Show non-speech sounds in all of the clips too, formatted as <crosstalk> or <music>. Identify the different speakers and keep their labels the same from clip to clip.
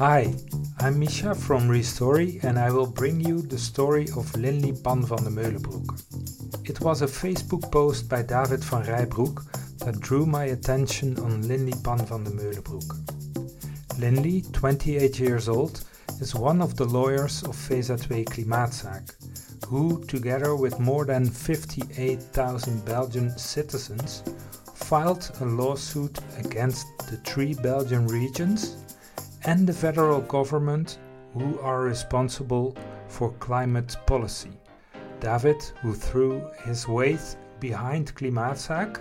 Speaker 1: Hi, I'm Misha from Restory and I will bring you the story of Linli Pan van de Meulenbroek. It was a Facebook post by David van Reybrouck that drew my attention on Linli Pan van de Meulenbroek. Linli, 28 years old, is one of the lawyers of VZW Klimaatzaak, who, together with more than 58,000 Belgian citizens, filed a lawsuit against the three Belgian regions and the federal government who are responsible for climate policy. David, who threw his weight behind Klimaatzaak,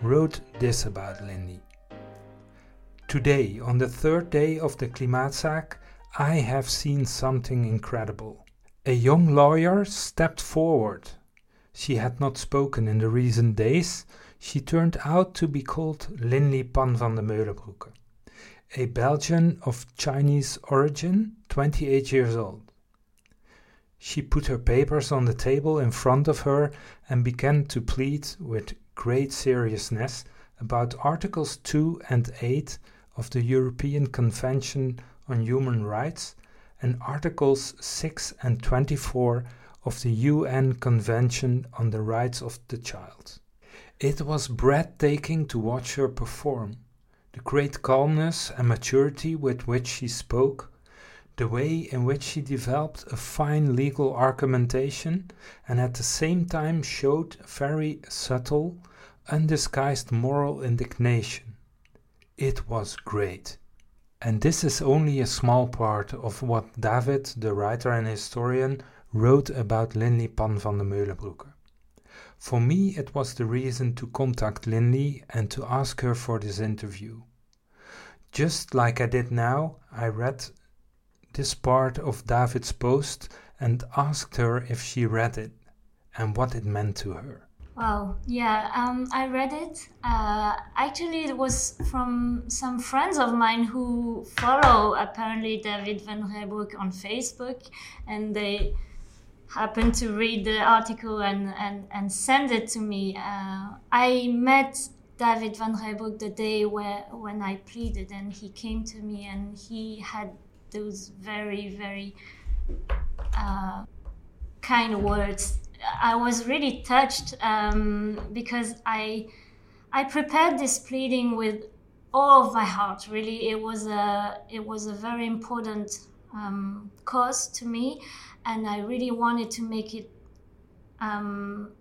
Speaker 1: wrote this about Linli. Today, on the third day of the Klimaatzaak, I have seen something incredible. A young lawyer stepped forward. She had not spoken in the recent days. She turned out to be called Linli Pan van de Meulenbroeke a Belgian of Chinese origin, 28 years old. She put her papers on the table in front of her and began to plead with great seriousness about Articles 2 and 8 of the European Convention on Human Rights and Articles 6 and 24 of the UN Convention on the Rights of the Child. It was breathtaking to watch her perform the great calmness and maturity with which she spoke, the way in which she developed a fine legal argumentation and at the same time showed very subtle, undisguised moral indignation. It was great. And this is only a small part of what David, the writer and historian, wrote about Linli Pan van de Meulenbroeke. For me, it was the reason to contact Linli and to ask her for this interview. Just like I did now, I read this part of David's post and asked her if she read it and what it meant to her.
Speaker 2: Wow, yeah, um, I read it. Uh, actually, it was from some friends of mine who follow apparently David Van Reybrouck on Facebook, and they happened to read the article and, and, and send it to me. Uh, I met David Van Reybrouck the day where when I pleaded, and he came to me and he had those very, very uh, kind words. I was really touched um, because I I prepared this pleading with all of my heart. Really, it was a it was a very important um, cause to me, and I really wanted to make it. Um,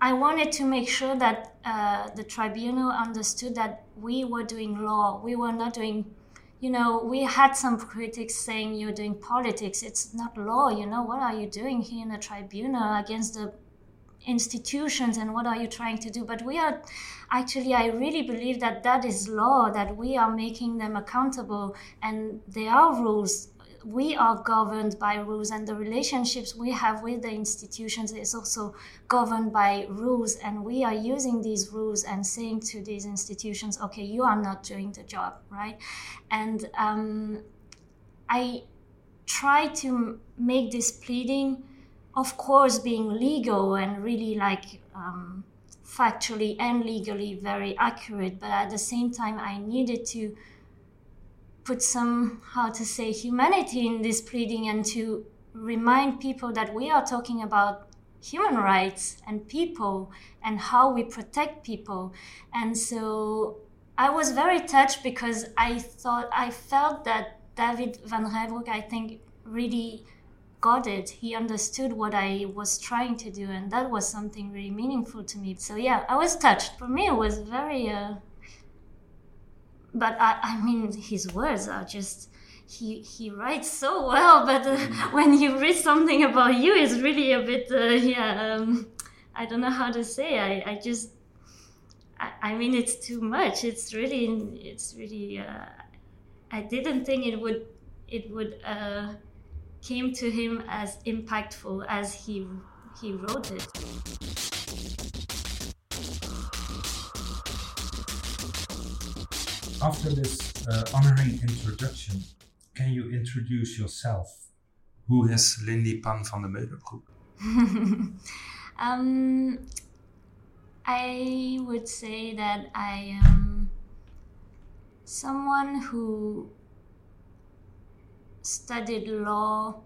Speaker 2: I wanted to make sure that uh, the tribunal understood that we were doing law. We were not doing, you know, we had some critics saying you're doing politics. It's not law, you know. What are you doing here in the tribunal against the institutions and what are you trying to do but we are actually i really believe that that is law that we are making them accountable and there are rules we are governed by rules and the relationships we have with the institutions is also governed by rules. And we are using these rules and saying to these institutions okay you are not doing the job right? And um, i try to make this pleading of course being legal and really like um, factually and legally very accurate but at the same time i needed to put some how to say humanity in this pleading and to remind people that we are talking about human rights and people and how we protect people. And so i was very touched because i thought i felt that david van reybrouck i think really got it. He understood what i was trying to do and that was something really meaningful to me. So yeah i was touched. For me it was very uh, but I, I mean his words are just he he writes so well but uh, mm. when you read something about you it's really a bit uh, yeah um, i don't know how to say. I, I just I, I, mean it's too much. It's really it's really uh, i didn't think it would it would uh, came to him as impactful as he he wrote it
Speaker 1: after this uh, honoring introduction, can you introduce yourself? Who is Linli Pan van de Meulenbroek? <laughs>
Speaker 2: um, I would say that I am someone who studied law.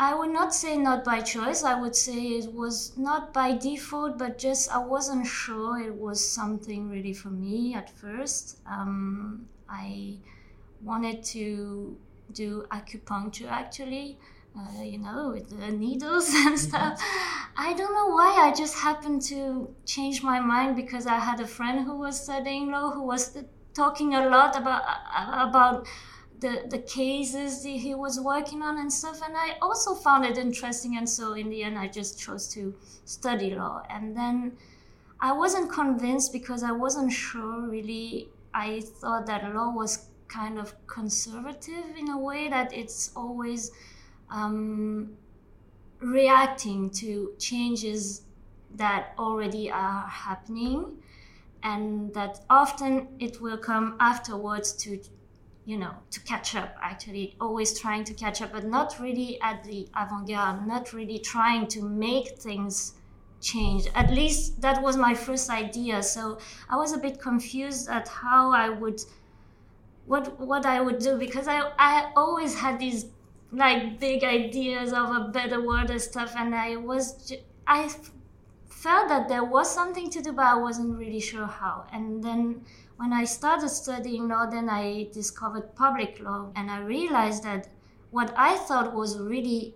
Speaker 2: I would not say not by choice. I would say it was not by default, but just I wasn't sure it was something really for me at first. Um, I wanted to do acupuncture actually, uh, you know, with the needles <laughs> and stuff. I don't know why. I just happened to change my mind because I had a friend who was studying law who was talking a lot about about the the cases he was working on and stuff and i also found it interesting and so in the end i just chose to study law. And then i wasn't convinced because i wasn't sure really. I thought that law was kind of conservative in a way that it's always um, reacting to changes that already are happening and that often it will come afterwards to you know to catch up actually always trying to catch up but not really at the avant-garde not really trying to make things change. At least that was my first idea so i was a bit confused at how i would what what i would do because i i always had these like big ideas of a better world and stuff and i was i felt that there was something to do but i wasn't really sure how and then when I started studying law, then I discovered public law, and I realized that what I thought was really,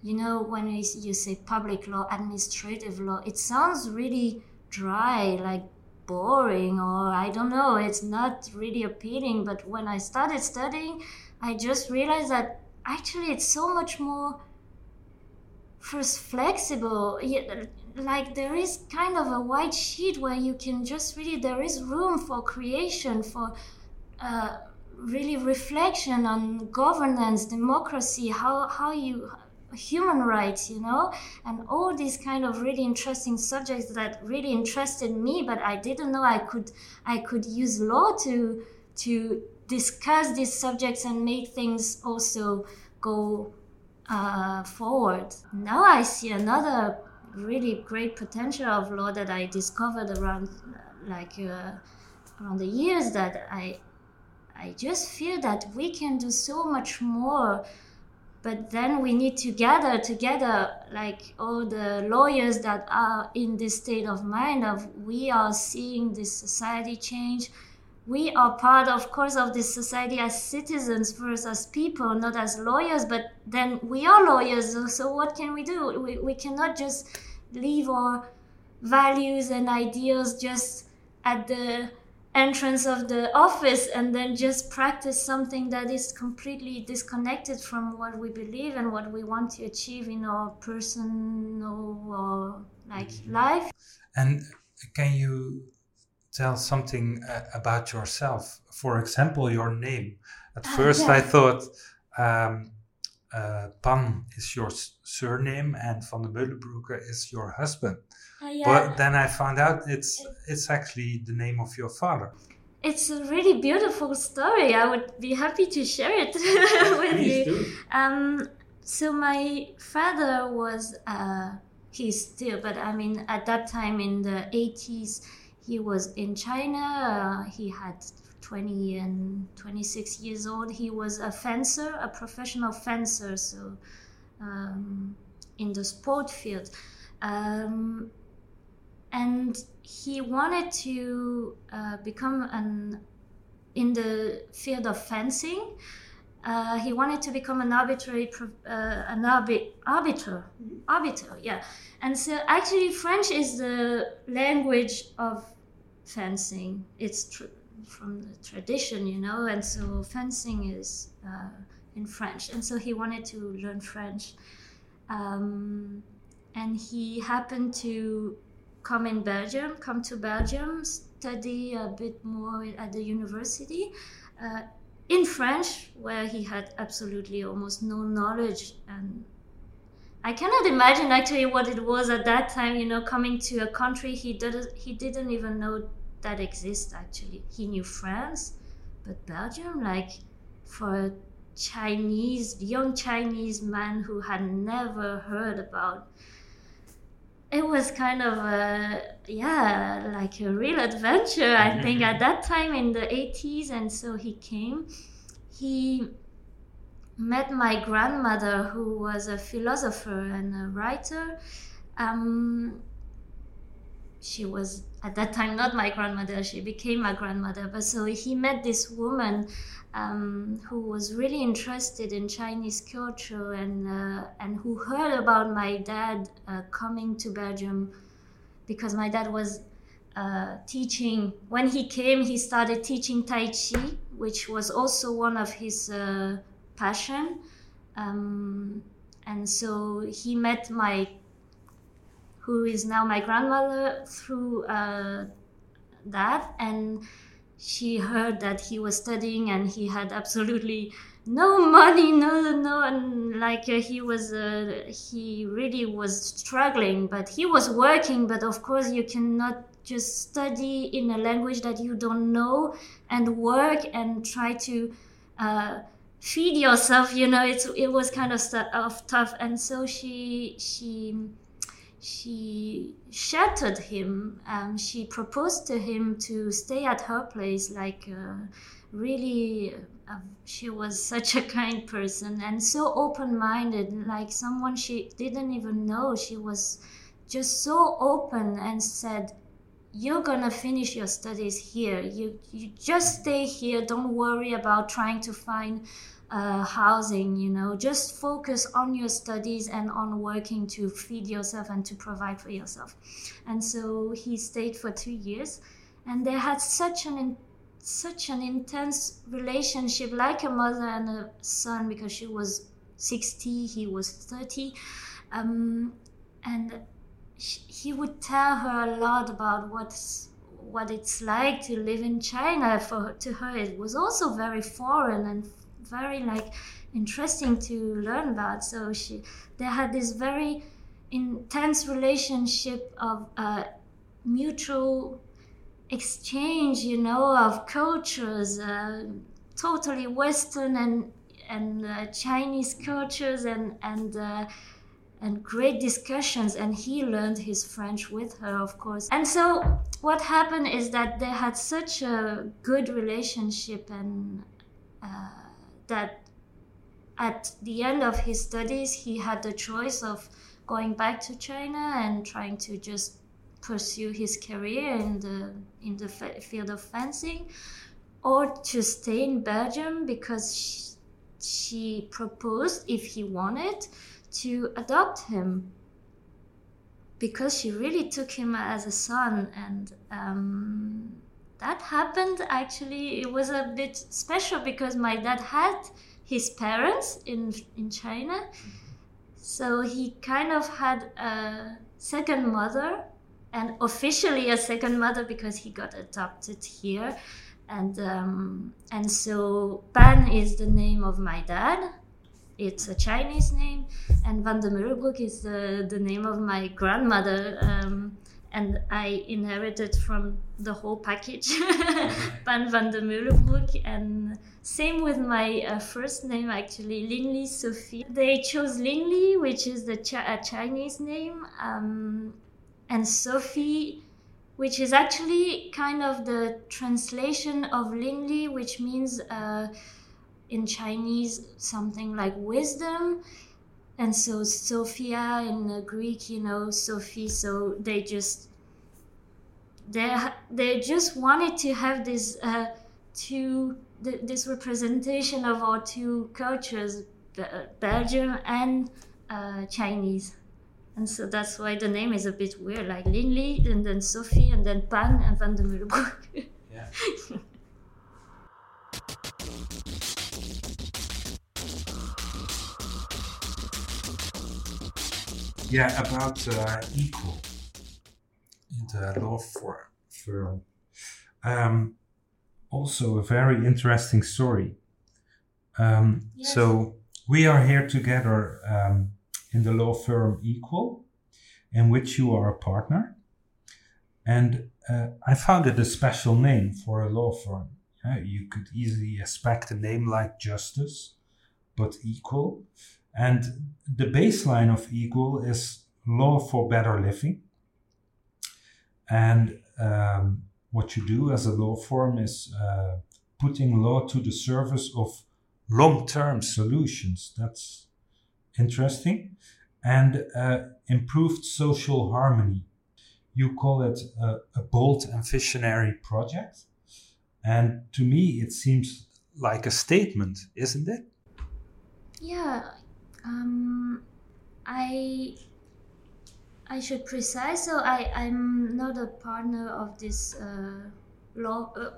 Speaker 2: you know, when you say public law, administrative law, it sounds really dry, like boring, or I don't know, it's not really appealing. But when I started studying, I just realized that actually it's so much more first flexible like there is kind of a white sheet where you can just really there is room for creation for uh, really reflection on governance democracy how how you human rights you know? And all these kind of really interesting subjects that really interested me but i didn't know i could i could use law to to discuss these subjects and make things also go uh, forward. Now i see another really great potential of law that I discovered around like uh, around the years that I I just feel that we can do so much more but then we need to gather together like all the lawyers that are in this state of mind of we are seeing this society change we are part of course of this society as citizens first as people not as lawyers but then we are lawyers so what can we do we, we cannot just leave our values and ideas just at the entrance of the office and then just practice something that is completely disconnected from what we believe and what we want to achieve in our personal or like mm-hmm. life
Speaker 1: and can you tell something uh, about yourself. For example, your name. At uh, first, yeah. I thought um, uh, Pan is your surname and Van de Meulenbroeke is your husband. Uh, yeah. But then I found out it's it's actually the name of your father.
Speaker 2: It's a really beautiful story. I would be happy to share it <laughs> with Please you. Um, so my father was uh, he's still, but I mean at that time in the 80s he was in China. Uh, he had 20 and 26 years old. He was a fencer, a professional fencer, so um, in the sport field. Um, and he wanted to uh, become an in the field of fencing. Uh, he wanted to become an arbitrary, uh, an arbi- arbiter, arbiter, yeah. And so, actually, French is the language of fencing. It's tr- from the tradition, you know, and so fencing is uh, in French. And so he wanted to learn French. Um, and he happened to come in Belgium, come to Belgium, study a bit more at the university uh, in French, where he had absolutely almost no knowledge and I cannot imagine actually what it was at that time, you know, coming to a country he didn't he didn't even know that exists actually. He knew France, but Belgium, like for a Chinese, young Chinese man who had never heard about it was kind of a yeah like a real adventure i think <laughs> at that time in the 80s and so he came he met my grandmother, who was a philosopher and a writer. Um, she was at that time not my grandmother, she became my grandmother. But so he met this woman um, who was really interested in Chinese culture and, uh, and who heard about my dad uh, coming to Belgium because my dad was uh, teaching. When he came, he started teaching Tai Chi, which was also one of his uh, passion. Um, and so he met my, who is now my grandmother, through uh, that. And she heard that he was studying and he had absolutely no money no no and like uh, he was uh, he really was struggling but he was working but of course you cannot just study in a language that you don't know and work and try to uh, feed yourself you know it's it was kind of, st- of tough. And so she she she shattered him um, she proposed to him to stay at her place like uh, really uh, she was such a kind person and so open-minded. Like someone she didn't even know she was just so open and said you're gonna finish your studies here. You you just stay here. Don't worry about trying to find uh, housing you know. Just focus on your studies and on working to feed yourself and to provide for yourself. And so he stayed for two years and they had such an in, such an intense relationship like a mother and a son because she was 60 he was 30 um, and he would tell her a lot about what's what it's like to live in China. For to her, it was also very foreign and very like interesting to learn about. So she, they had this very intense relationship of uh, mutual exchange, you know, of cultures, uh, totally Western and and uh, Chinese cultures and and uh, and great discussions. And he learned his French with her, of course. And so what happened is that they had such a good relationship and. Uh, that at the end of his studies, he had the choice of going back to China and trying to just pursue his career in the in the field of fencing, or to stay in Belgium because she, she proposed, if he wanted, to adopt him because she really took him as a son and um, that happened actually it was a bit special because my dad had his parents in in China. So he kind of had a second mother and officially a second mother because he got adopted here. And um, and so Pan is the name of my dad it's a Chinese name and Van de Meulenbroek is the, the name of my grandmother um, and I inherited from the whole package, Pan <laughs> van de Meulenbroek. And same with my uh, first name, actually, Linli Sophie. They chose Linli, which is the Ch- Chinese name, um, and Sophie, which is actually kind of the translation of Linli, which means uh, in Chinese something like wisdom and so Sophia in Greek, you know, Sophie. So they just they they just wanted to have this uh, two th- this representation of our two cultures, Belgium and uh, Chinese. And so that's why the name is a bit weird, like Linli, and then Sophie, and then Pan, and Van de Meulenbroek. yeah. <laughs>
Speaker 1: yeah, about uh, equal in the law firm. Um, also, a very interesting story. Um, yes. So, we are here together um, in the law firm Equal, in which you are a partner. And uh, I found it a special name for a law firm. Yeah, you could easily expect a name like Justice, but Equal and the baseline of Equal is law for better living. And um, what you do as a law firm is uh, putting law to the service of long term solutions. That's interesting. And uh, improved social harmony. You call it a, a bold and visionary project. And to me, it seems like a statement, isn't it?
Speaker 2: Yeah, um, I I should precise. So I I'm not a partner of this uh, law. Uh,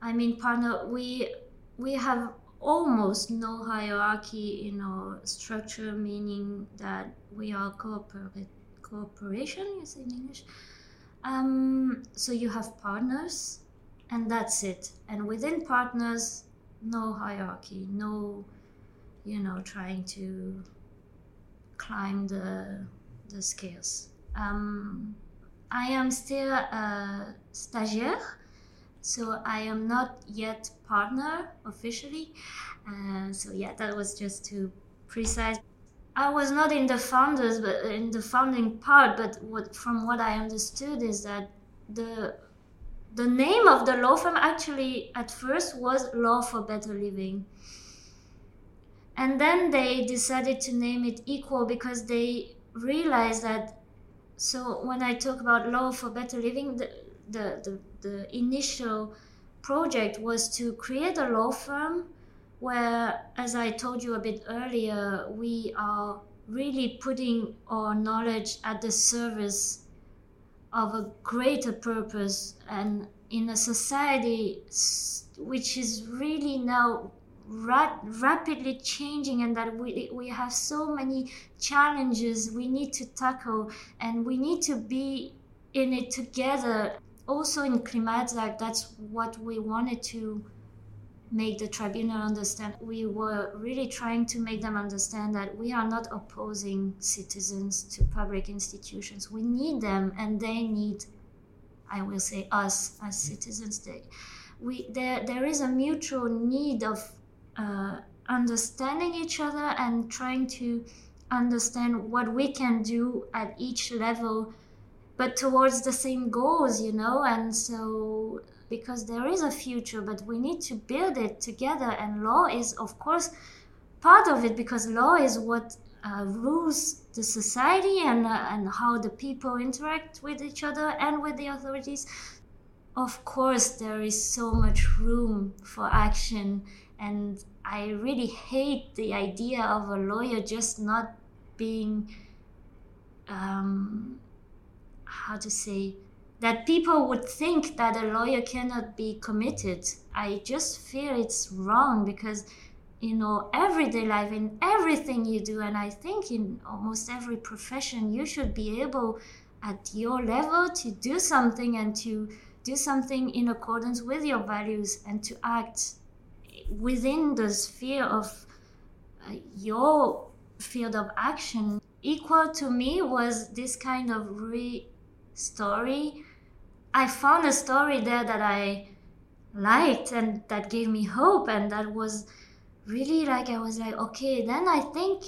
Speaker 2: I mean, partner. We we have almost no hierarchy in our structure, meaning that we are cooperate cooperation. You say in English. Um, so you have partners, and that's it. And within partners, no hierarchy, no you know, trying to climb the the scales. Um, I am still a stagiaire, so I am not yet partner officially. Uh, so yeah, that was just to precise. I was not in the founders, but in the founding part. But what, from what I understood, is that the the name of the law firm actually at first was Law for Better Living. And then they decided to name it Equal because they realized that. So when I talk about law for better living, the, the, the, the initial project was to create a law firm where, as I told you a bit earlier, we are really putting our knowledge at the service of a greater purpose and in a society which is really now ra- rapidly changing and that we, we have so many challenges we need to tackle and we need to be in it together also in Klimaatzaak that's what we wanted to make the tribunal understand. We were really trying to make them understand that we are not opposing citizens to public institutions. We need them and they need i will say us as citizens. They we there there is a mutual need of uh, understanding each other and trying to understand what we can do at each level but towards the same goals you know? And so because there is a future but we need to build it together and law is of course part of it because law is what uh, rules the society and uh, and how the people interact with each other and with the authorities. Of course there is so much room for action and I really hate the idea of a lawyer just not being um, how to say that people would think that a lawyer cannot be committed. I just feel it's wrong because you know everyday life in everything you do and i think in almost every profession you should be able at your level to do something and to do something in accordance with your values and to act within the sphere of uh, your field of action equal to me was this kind of re story. I found a story there that i liked and that gave me hope and that was really like i was like okay then i think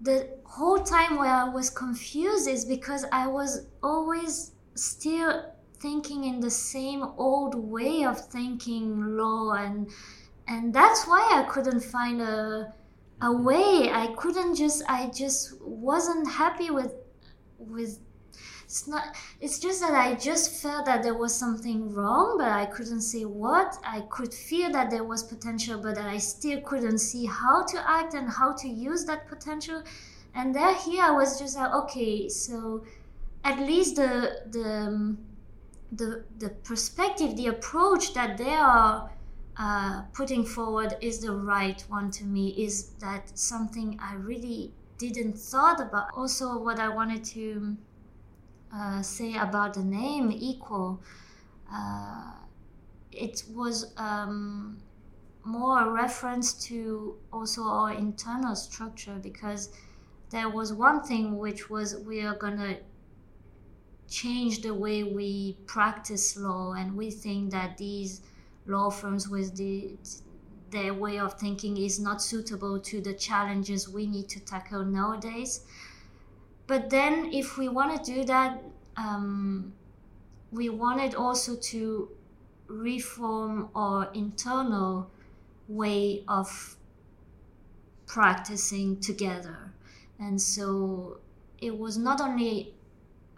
Speaker 2: the whole time where i was confused is because i was always still thinking in the same old way of thinking law and and that's why I couldn't find a a way. I couldn't just I just wasn't happy with with it's not it's just that I just felt that there was something wrong but I couldn't say what. I could feel that there was potential but I still couldn't see how to act and how to use that potential. And there here I was just like okay, so at least the the um, the the perspective, the approach that they are uh, putting forward is the right one to me. Is that something I really didn't thought about? Also, what I wanted to uh, say about the name equal, uh, it was um, more a reference to also our internal structure because there was one thing which was we are gonna change the way we practice law and we think that these law firms with the their way of thinking is not suitable to the challenges we need to tackle nowadays but then if we want to do that um, we wanted also to reform our internal way of practicing together. And so it was not only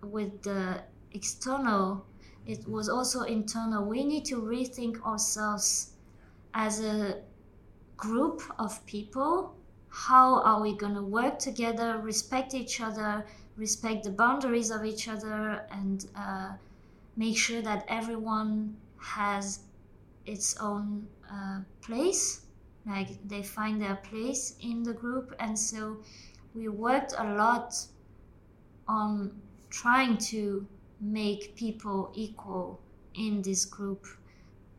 Speaker 2: with the external, it was also internal. We need to rethink ourselves as a group of people. How are we going to work together, respect each other, respect the boundaries of each other, and uh, make sure that everyone has its own uh, place? Like they find their place in the group. And so we worked a lot on trying to make people equal in this group.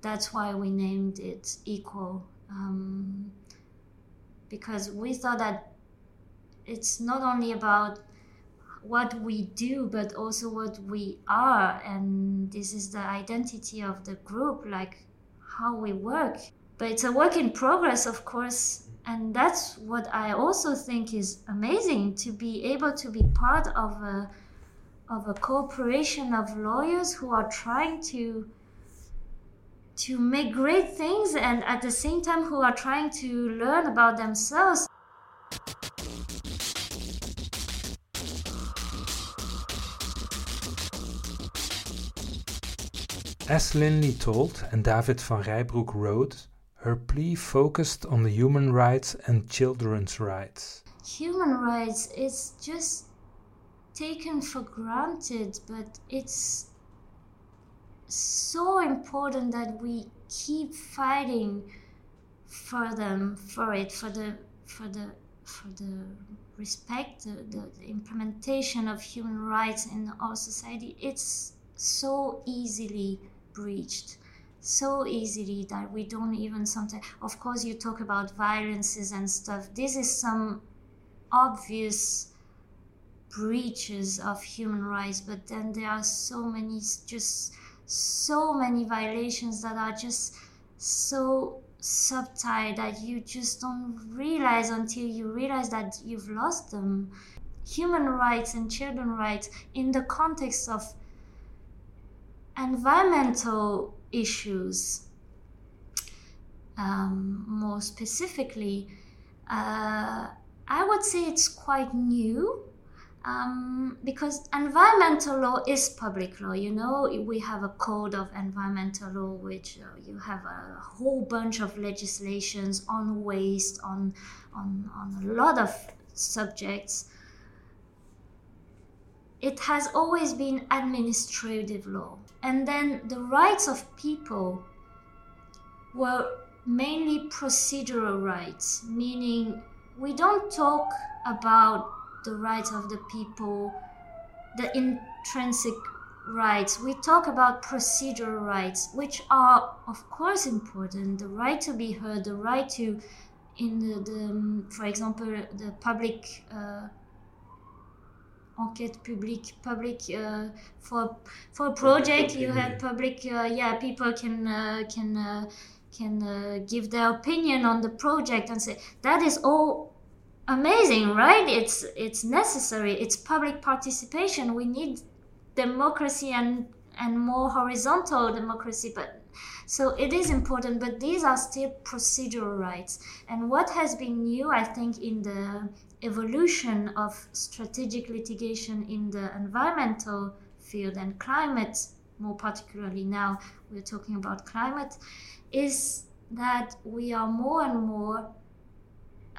Speaker 2: That's why we named it Equal. Um, because we thought that it's not only about what we do, but also what we are. And this is the identity of the group, like how we work. But it's a work in progress, of course. And that's what I also think is amazing to be able to be part of a of a corporation of lawyers who are trying to to make great things and at the same time who are trying to learn about themselves
Speaker 1: As Linli told and David van Reybrouck wrote, her plea focused on the human rights and children's rights.
Speaker 2: Human rights is just taken for granted, but it's so important that we keep fighting for them, for it, for the for the for the respect, the, the, implementation of human rights in our society. It's so easily breached so easily that we don't even sometimes of course you talk about violences and stuff this is some obvious breaches of human rights, but then there are so many, just so many violations that are just so subtle that you just don't realize until you realize that you've lost them. Human rights and children rights in the context of environmental issues, um, more specifically, uh, I would say it's quite new um, because environmental law is public law. You know, we have a code of environmental law, which uh, you have a whole bunch of legislations on waste, on on on a lot of subjects. It has always been administrative law, and then the rights of people were mainly procedural rights, meaning we don't talk about the rights of the people, the intrinsic rights. We talk about procedural rights, which are, of course, important. The right to be heard, the right to, in the, the um, for example, the public. Uh, enquête publique public uh, for for a project you have public uh, yeah people can uh, can uh, can uh, give their opinion on the project and say that is all amazing, right? It's it's necessary. It's public participation. We need democracy and and more horizontal democracy, but so it is important. But these are still procedural rights. And what has been new, I think, in the evolution of strategic litigation in the environmental field and climate, more particularly now we're talking about climate, is that we are more and more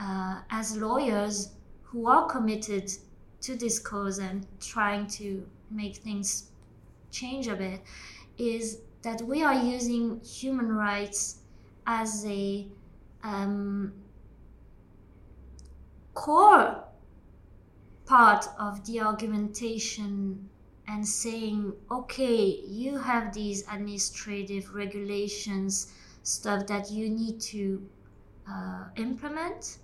Speaker 2: uh, as lawyers who are committed to this cause and trying to make things change a bit is that we are using human rights as a um, core part of the argumentation and saying, okay, you have these administrative regulations, stuff that you need to uh, implement,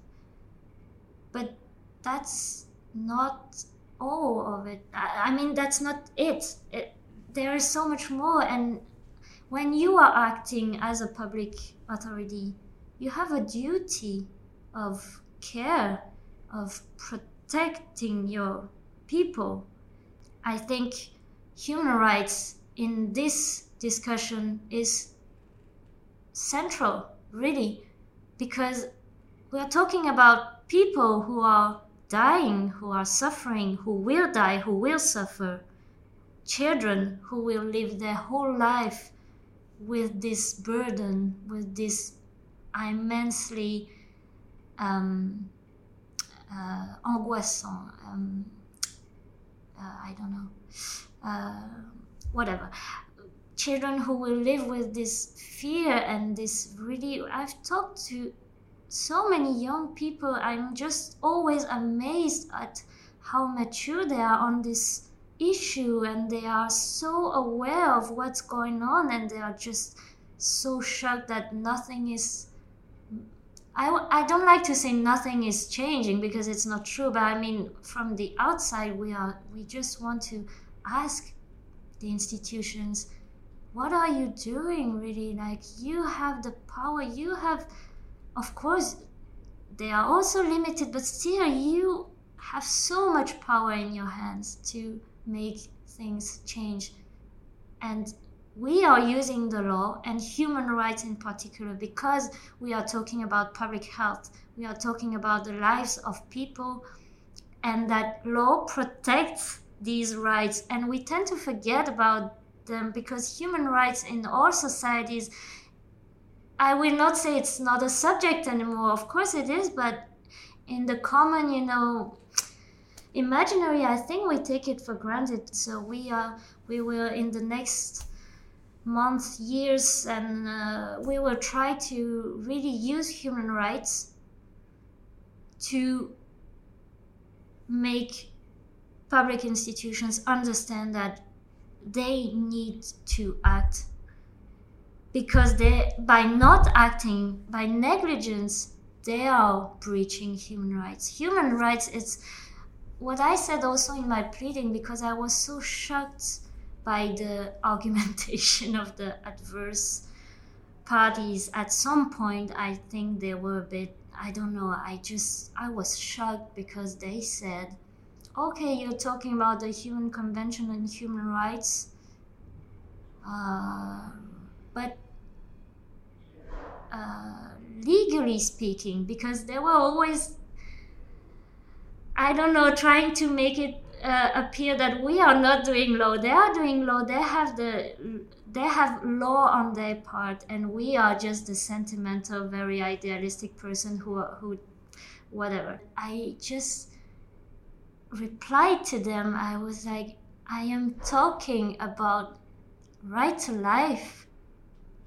Speaker 2: but that's not all of it. I, I mean, that's not it. it. There is so much more, and when you are acting as a public authority, you have a duty of care, of protecting your people. I think human rights in this discussion is central, really, because we are talking about people who are dying, who are suffering, who will die, who will suffer, children who will live their whole life with this burden, with this immensely um, uh, angoissant, um, uh, I don't know, uh, whatever. Children who will live with this fear and this really, I've talked to so many young people. I'm just always amazed at how mature they are on this issue and they are so aware of what's going on and they are just so shocked that nothing is I, I don't like to say nothing is changing because it's not true but i mean from the outside we are we just want to ask the institutions what are you doing really like you have the power you have of course they are also limited but still you have so much power in your hands to make things change. And we are using the law and human rights in particular because we are talking about public health. We are talking about the lives of people and that law protects these rights. And we tend to forget about them because human rights in all societies I will not say it's not a subject anymore. Of course it is, but in the common, you know, imaginary, I think we take it for granted. So we are, we will in the next months, years, and uh, we will try to really use human rights to make public institutions understand that they need to act because they by not acting by negligence they are breaching human rights. Human rights it's what i said also in my pleading because i was so shocked by the <laughs> argumentation of the adverse parties. At some point i think they were a bit i don't know i just i was shocked because they said okay you're talking about the human convention and human rights uh, but uh, legally speaking, because they were always, I don't know, trying to make it uh, appear that we are not doing law. They are doing law. They have the they have law on their part, and we are just the sentimental, very idealistic person who who, whatever. I just replied to them. I was like, I am talking about right to life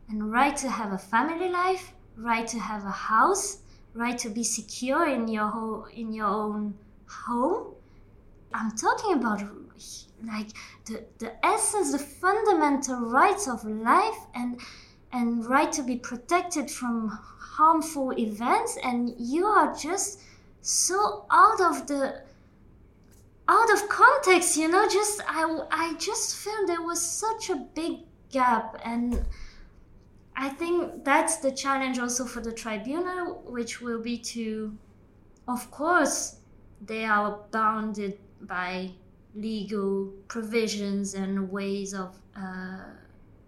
Speaker 2: and right to have a family life, right to have a house, right to be secure in your whole, in your own home. I'm talking about like the, the essence, the fundamental rights of life and and right to be protected from harmful events and you are just so out of the out of context you know just i i just felt there was such a big gap and I think that's the challenge also for the tribunal, which will be to, of course, they are bounded by legal provisions and ways of uh,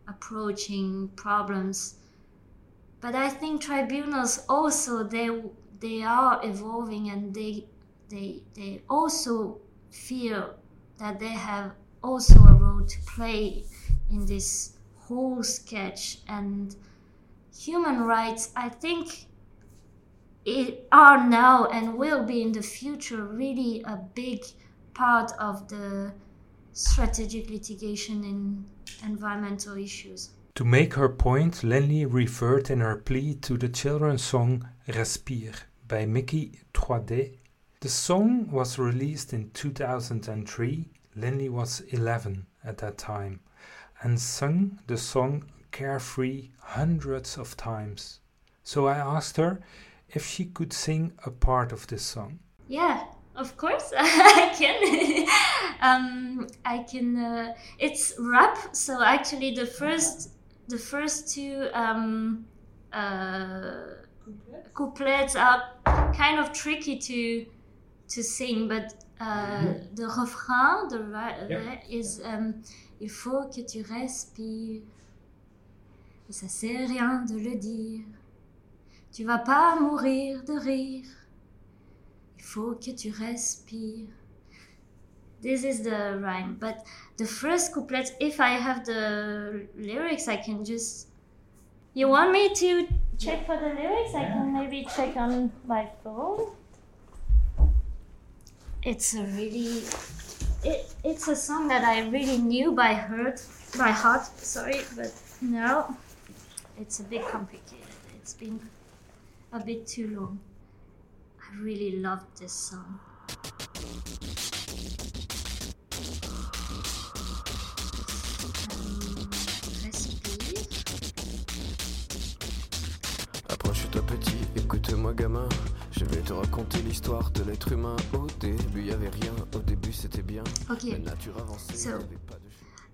Speaker 2: approaching problems. But I think tribunals also they they are evolving and they they they also feel that they have also a role to play in this whole sketch and human rights i think it are now and will be in the future really a big part of the strategic litigation in environmental issues.
Speaker 1: To make her point, Linli referred in her plea to the children's song Respire by Mickey 3D. The song was released in 2003. Linli was 11 at that time and sung the song Carefree hundreds of times. So I asked her if she could sing a part of this song.
Speaker 2: Yeah, of course <laughs> I can. <laughs> um, I can. Uh, it's rap, so actually the first, the first two um, uh, couplets are kind of tricky to to sing, but mm-hmm. the refrain, the yeah. is um, il faut que tu respires. Et ça sert rien de le dire. Tu vas pas mourir de rire. Il faut que tu respires. This is the rhyme, but the first couplet, if I have the lyrics, I can just. You want me to check for the lyrics? I can maybe check on my phone? It's a really. It, it's a song that I really knew by heart, by heart. Sorry, but no, it's a bit complicated. It's been a bit too long. I really loved this song.
Speaker 3: Approche-toi petit, écoute-moi gamin. Je vais te raconter l'histoire de l'être humain. Au début, y avait rien. Au début, c'était bien.
Speaker 2: Ok.
Speaker 3: La nature avançait,
Speaker 2: So.
Speaker 3: pas de.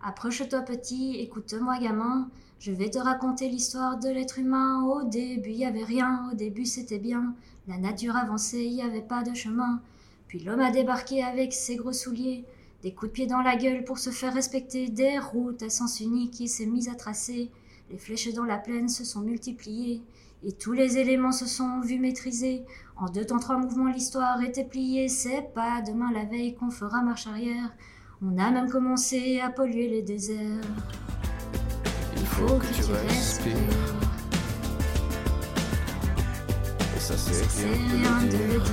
Speaker 2: Approche-toi petit, écoute-moi gamin, je vais te raconter l'histoire de l'être humain. Au début, il y avait rien, au début c'était bien. La nature avançait, il n'y avait pas de chemin. Puis l'homme a débarqué avec ses gros souliers, des coups de pied dans la gueule pour se faire respecter, des routes à sens unique qui s'est mise à tracer. Les flèches dans la plaine se sont multipliées, et tous les éléments se sont vus maîtrisés. En deux temps, trois mouvements, l'histoire était pliée. C'est pas demain la veille qu'on fera marche arrière. On a même commencé à polluer les déserts.
Speaker 3: Il faut que tu respires. Et ça, c'est rien
Speaker 2: rien
Speaker 3: de le dire.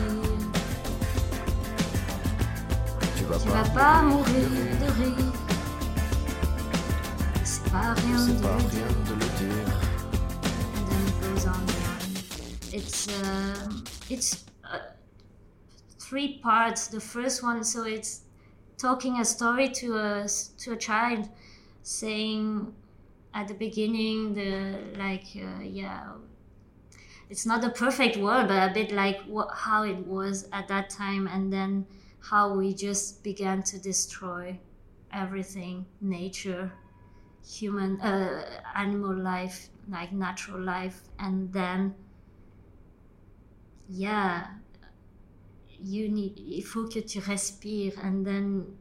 Speaker 3: Tu vas
Speaker 2: Tu
Speaker 3: pas,
Speaker 2: vas pas mourir de rire. C'est pas rien de
Speaker 3: pas
Speaker 2: le
Speaker 3: rien de le dire.
Speaker 2: And then it goes on and on. It's it's uh, three parts. The first one, so it's talking a story to a to a child, saying at the beginning the like uh, yeah. It's not the perfect world, but a bit like what, how it was at that time, and then how we just began to destroy everything, nature, human, uh, animal life, like natural life, and then, yeah, you need. Il faut que tu respires, and then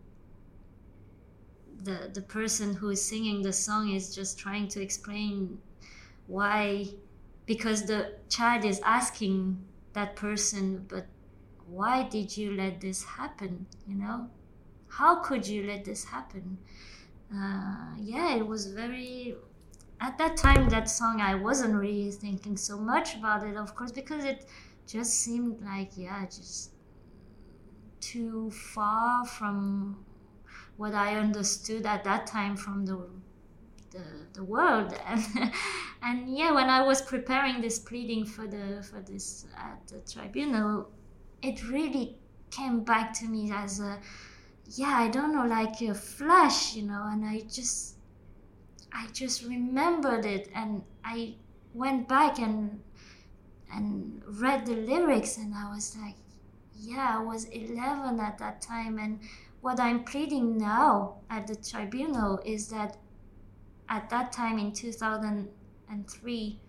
Speaker 2: the the person who is singing the song is just trying to explain why, because the child is asking that person, but why did you let this happen? You know, how could you let this happen? Uh, yeah, it was very. At that time, that song, I wasn't really thinking so much about it, of course, because it just seemed like, yeah, just too far from what I understood at that time from the the, the world. <laughs> And and yeah when I was preparing this pleading for the for this at the tribunal it really came back to me as a yeah I don't know like a flash you know and I just I just remembered it. And I went back and and read the lyrics and I was like yeah I was 11 at that time and what I'm pleading now at the tribunal is that at that time in 2003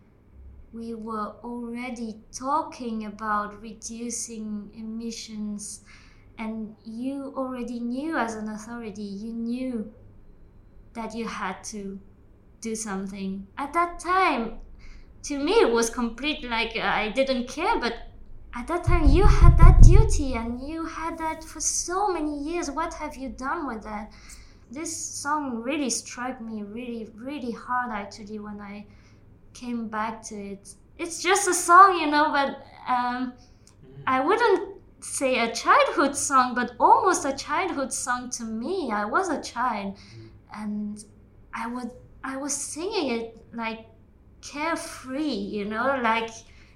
Speaker 2: we were already talking about reducing emissions and you already knew as an authority you knew that you had to do something. At that time to me it was complete like uh, i didn't care but at that time you had that duty and you had that for so many years. What have you done with that? This song really struck me really really hard actually when i came back to it. It's just a song you know but um, mm-hmm. i wouldn't say a childhood song but almost a childhood song to me. I was a child mm-hmm. and i would i was singing it like carefree you know like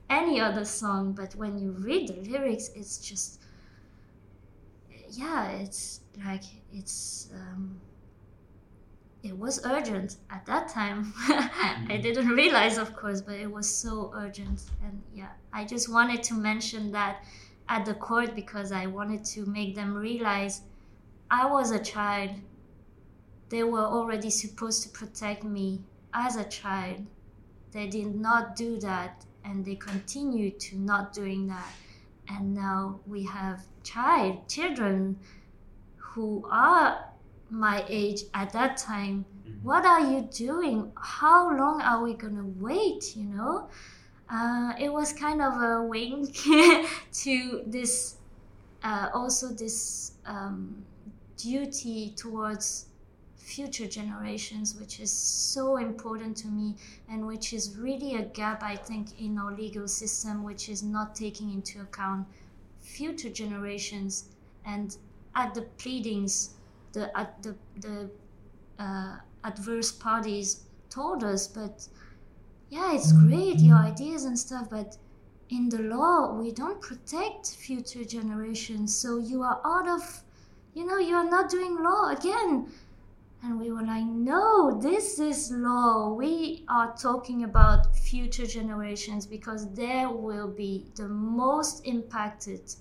Speaker 2: any other song but when you read the lyrics it's just yeah it's like it's um, it was urgent at that time. <laughs> I didn't realize of course but it was so urgent. And yeah i just wanted to mention that at the court because i wanted to make them realize i was a child. They were already supposed to protect me as a child they did not do that and they continue to not doing that. And now we have child children who are my age at that time. What are you doing? How long are we gonna wait you know? Uh, it was kind of a wink <laughs> to this, uh, also this um, duty towards future generations, which is so important to me and which is really a gap, I think, in our legal system, which is not taking into account future generations and at the pleadings, the at the the uh, adverse parties told us, but yeah, it's great your ideas and stuff, but in the law we don't protect future generations, so you are out of, you know, you are not doing law again. And we were like, no, this is law. We are talking about future generations because they will be the most impacted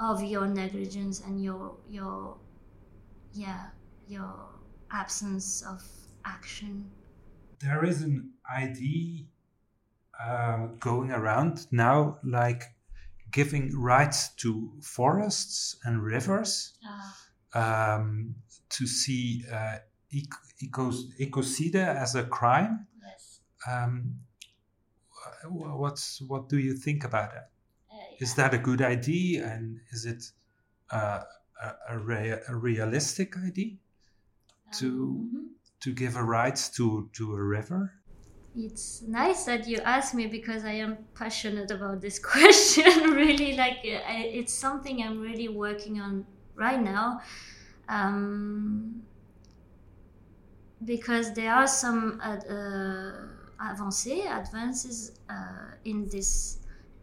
Speaker 2: of your negligence and your your yeah your absence of action.
Speaker 1: There is an idea uh, going around now like giving rights to forests and rivers.
Speaker 2: Ah,
Speaker 1: um, to see uh, eco- ecocide as a crime?
Speaker 2: Yes.
Speaker 1: Um, what's what do you think about that
Speaker 2: Uh,
Speaker 1: is that a good idea? And is it uh, a, a, rea- a realistic idea to
Speaker 2: Mhm.
Speaker 1: to give a right to to a river?
Speaker 2: It's nice that you ask me because I am passionate about this <laughs> question. really, like uh, I- it's something I'm really working on right now. Um, because there are some uh, uh, avancées, advances uh, in this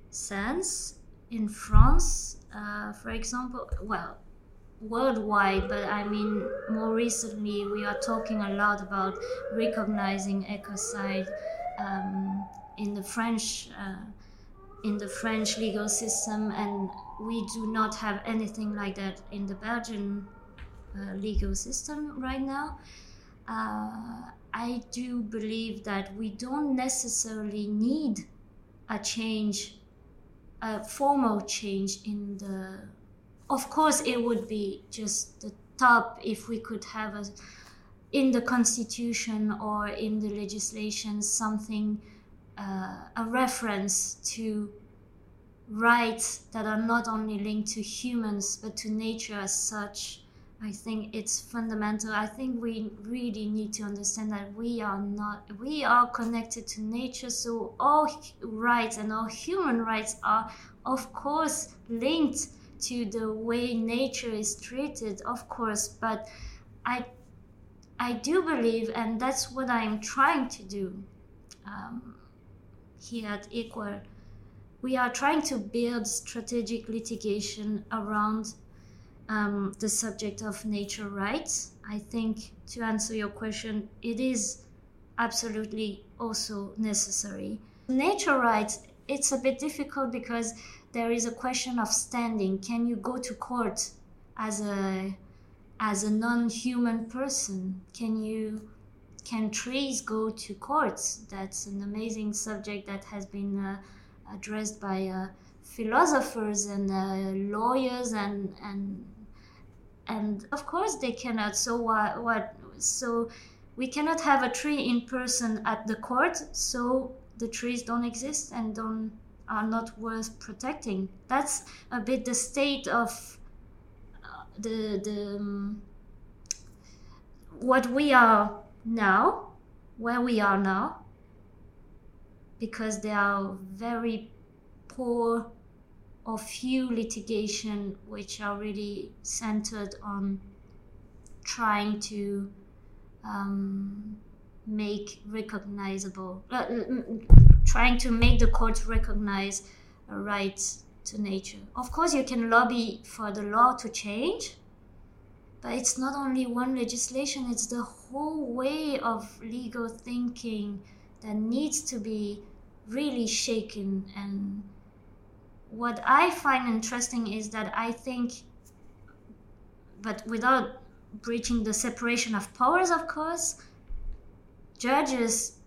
Speaker 2: sense in France, uh, for example. Well, worldwide, but I mean, more recently, we are talking a lot about recognizing ecocide um, in the French uh, in the French legal system, and we do not have anything like that in the Belgian uh, legal system right now. Uh, I do believe that we don't necessarily need a change, a formal change in the of course it would be just the top if we could have a in the constitution or in the legislation something uh, a reference to rights that are not only linked to humans but to nature as such i think it's fundamental i think we really need to understand that we are not we are connected to nature so all rights and all human rights are of course linked to the way nature is treated, of course, but I, I do believe, and that's what I'm trying to do um, here at Equal. We are trying to build strategic litigation around um, the subject of nature rights. I think to answer your question, it is absolutely also necessary. Nature rights, it's a bit difficult because there is a question of standing. Can you go to court as a as a non-human person? Can you can trees go to courts? That's an amazing subject that has been uh, addressed by uh, philosophers and uh, lawyers and and and of course they cannot. So what what so we cannot have a tree in person at the court. So the trees don't exist and don't are not worth protecting. That's a bit the state of uh, the the um, what we are now, where we are now, because there are very poor or few litigation which are really centered on trying to um, make recognizable uh, trying to make the courts recognize a right to nature. Of course, you can lobby for the law to change, but it's not only one legislation, it's the whole way of legal thinking that needs to be really shaken. And what I find interesting is that I think, but without breaching the separation of powers, of course, judges,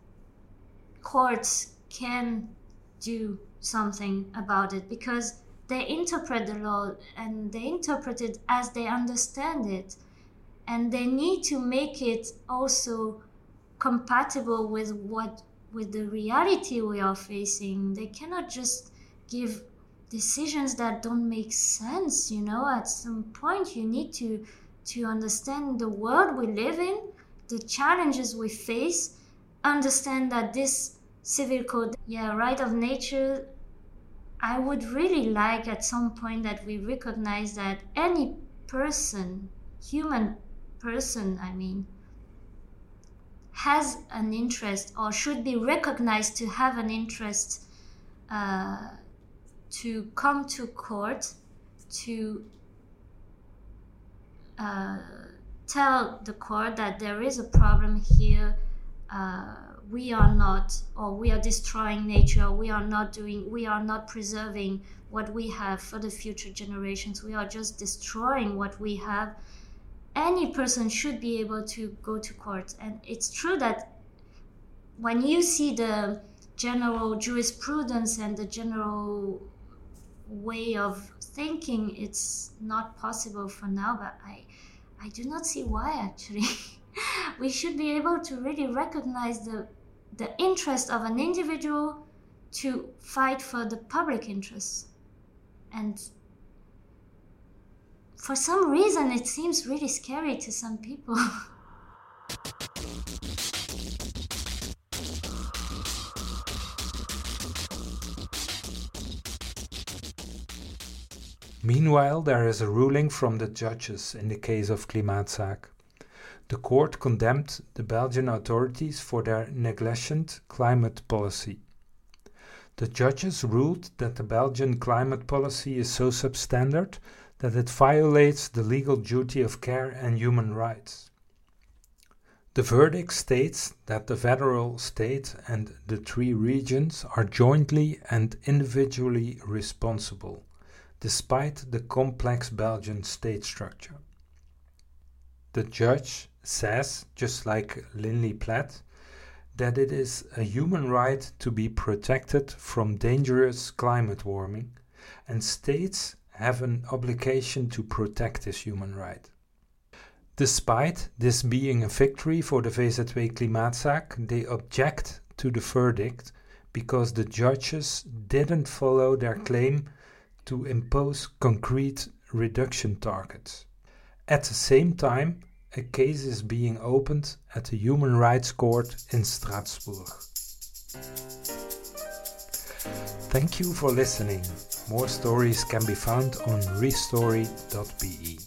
Speaker 2: courts can do something about it because they interpret the law and they interpret it as they understand it and they need to make it also compatible with what with the reality we are facing. They cannot just give decisions that don't make sense. You know, at some point, you need to to understand the world we live in, the challenges we face, understand that this civil code, yeah, right of nature. I would really like at some point that we recognize that any person, human person, I mean, has an interest or should be recognized to have an interest uh, to come to court to uh, tell the court that there is a problem here. Uh, we are not, or we are destroying nature. We are not doing, we are not preserving what we have for the future generations. We are just destroying what we have. Any person should be able to go to court. And it's true that when you see the general jurisprudence and the general way of thinking, it's not possible for now, but I, I do not see why actually. <laughs> we should be able to really recognize the, the interest of an individual to fight for the public interest. And for some reason, it seems really scary to some people. <laughs>
Speaker 1: Meanwhile, there is a ruling from the judges in the case of Klimaatzaak. The court condemned the Belgian authorities for their negligent climate policy. The judges ruled that the Belgian climate policy is so substandard that it violates the legal duty of care and human rights. The verdict states that the federal state and the three regions are jointly and individually responsible despite the complex Belgian state structure. The judge says, just like Linli Platt, that it is a human right to be protected from dangerous climate warming, and states have an obligation to protect this human right. Despite this being a victory for the VZW Klimaatzaak, they object to the verdict because the judges didn't follow their claim to impose concrete reduction targets. At the same time, a case is being opened at the Human Rights Court in Strasbourg. Thank you for listening. More stories can be found on restory.be.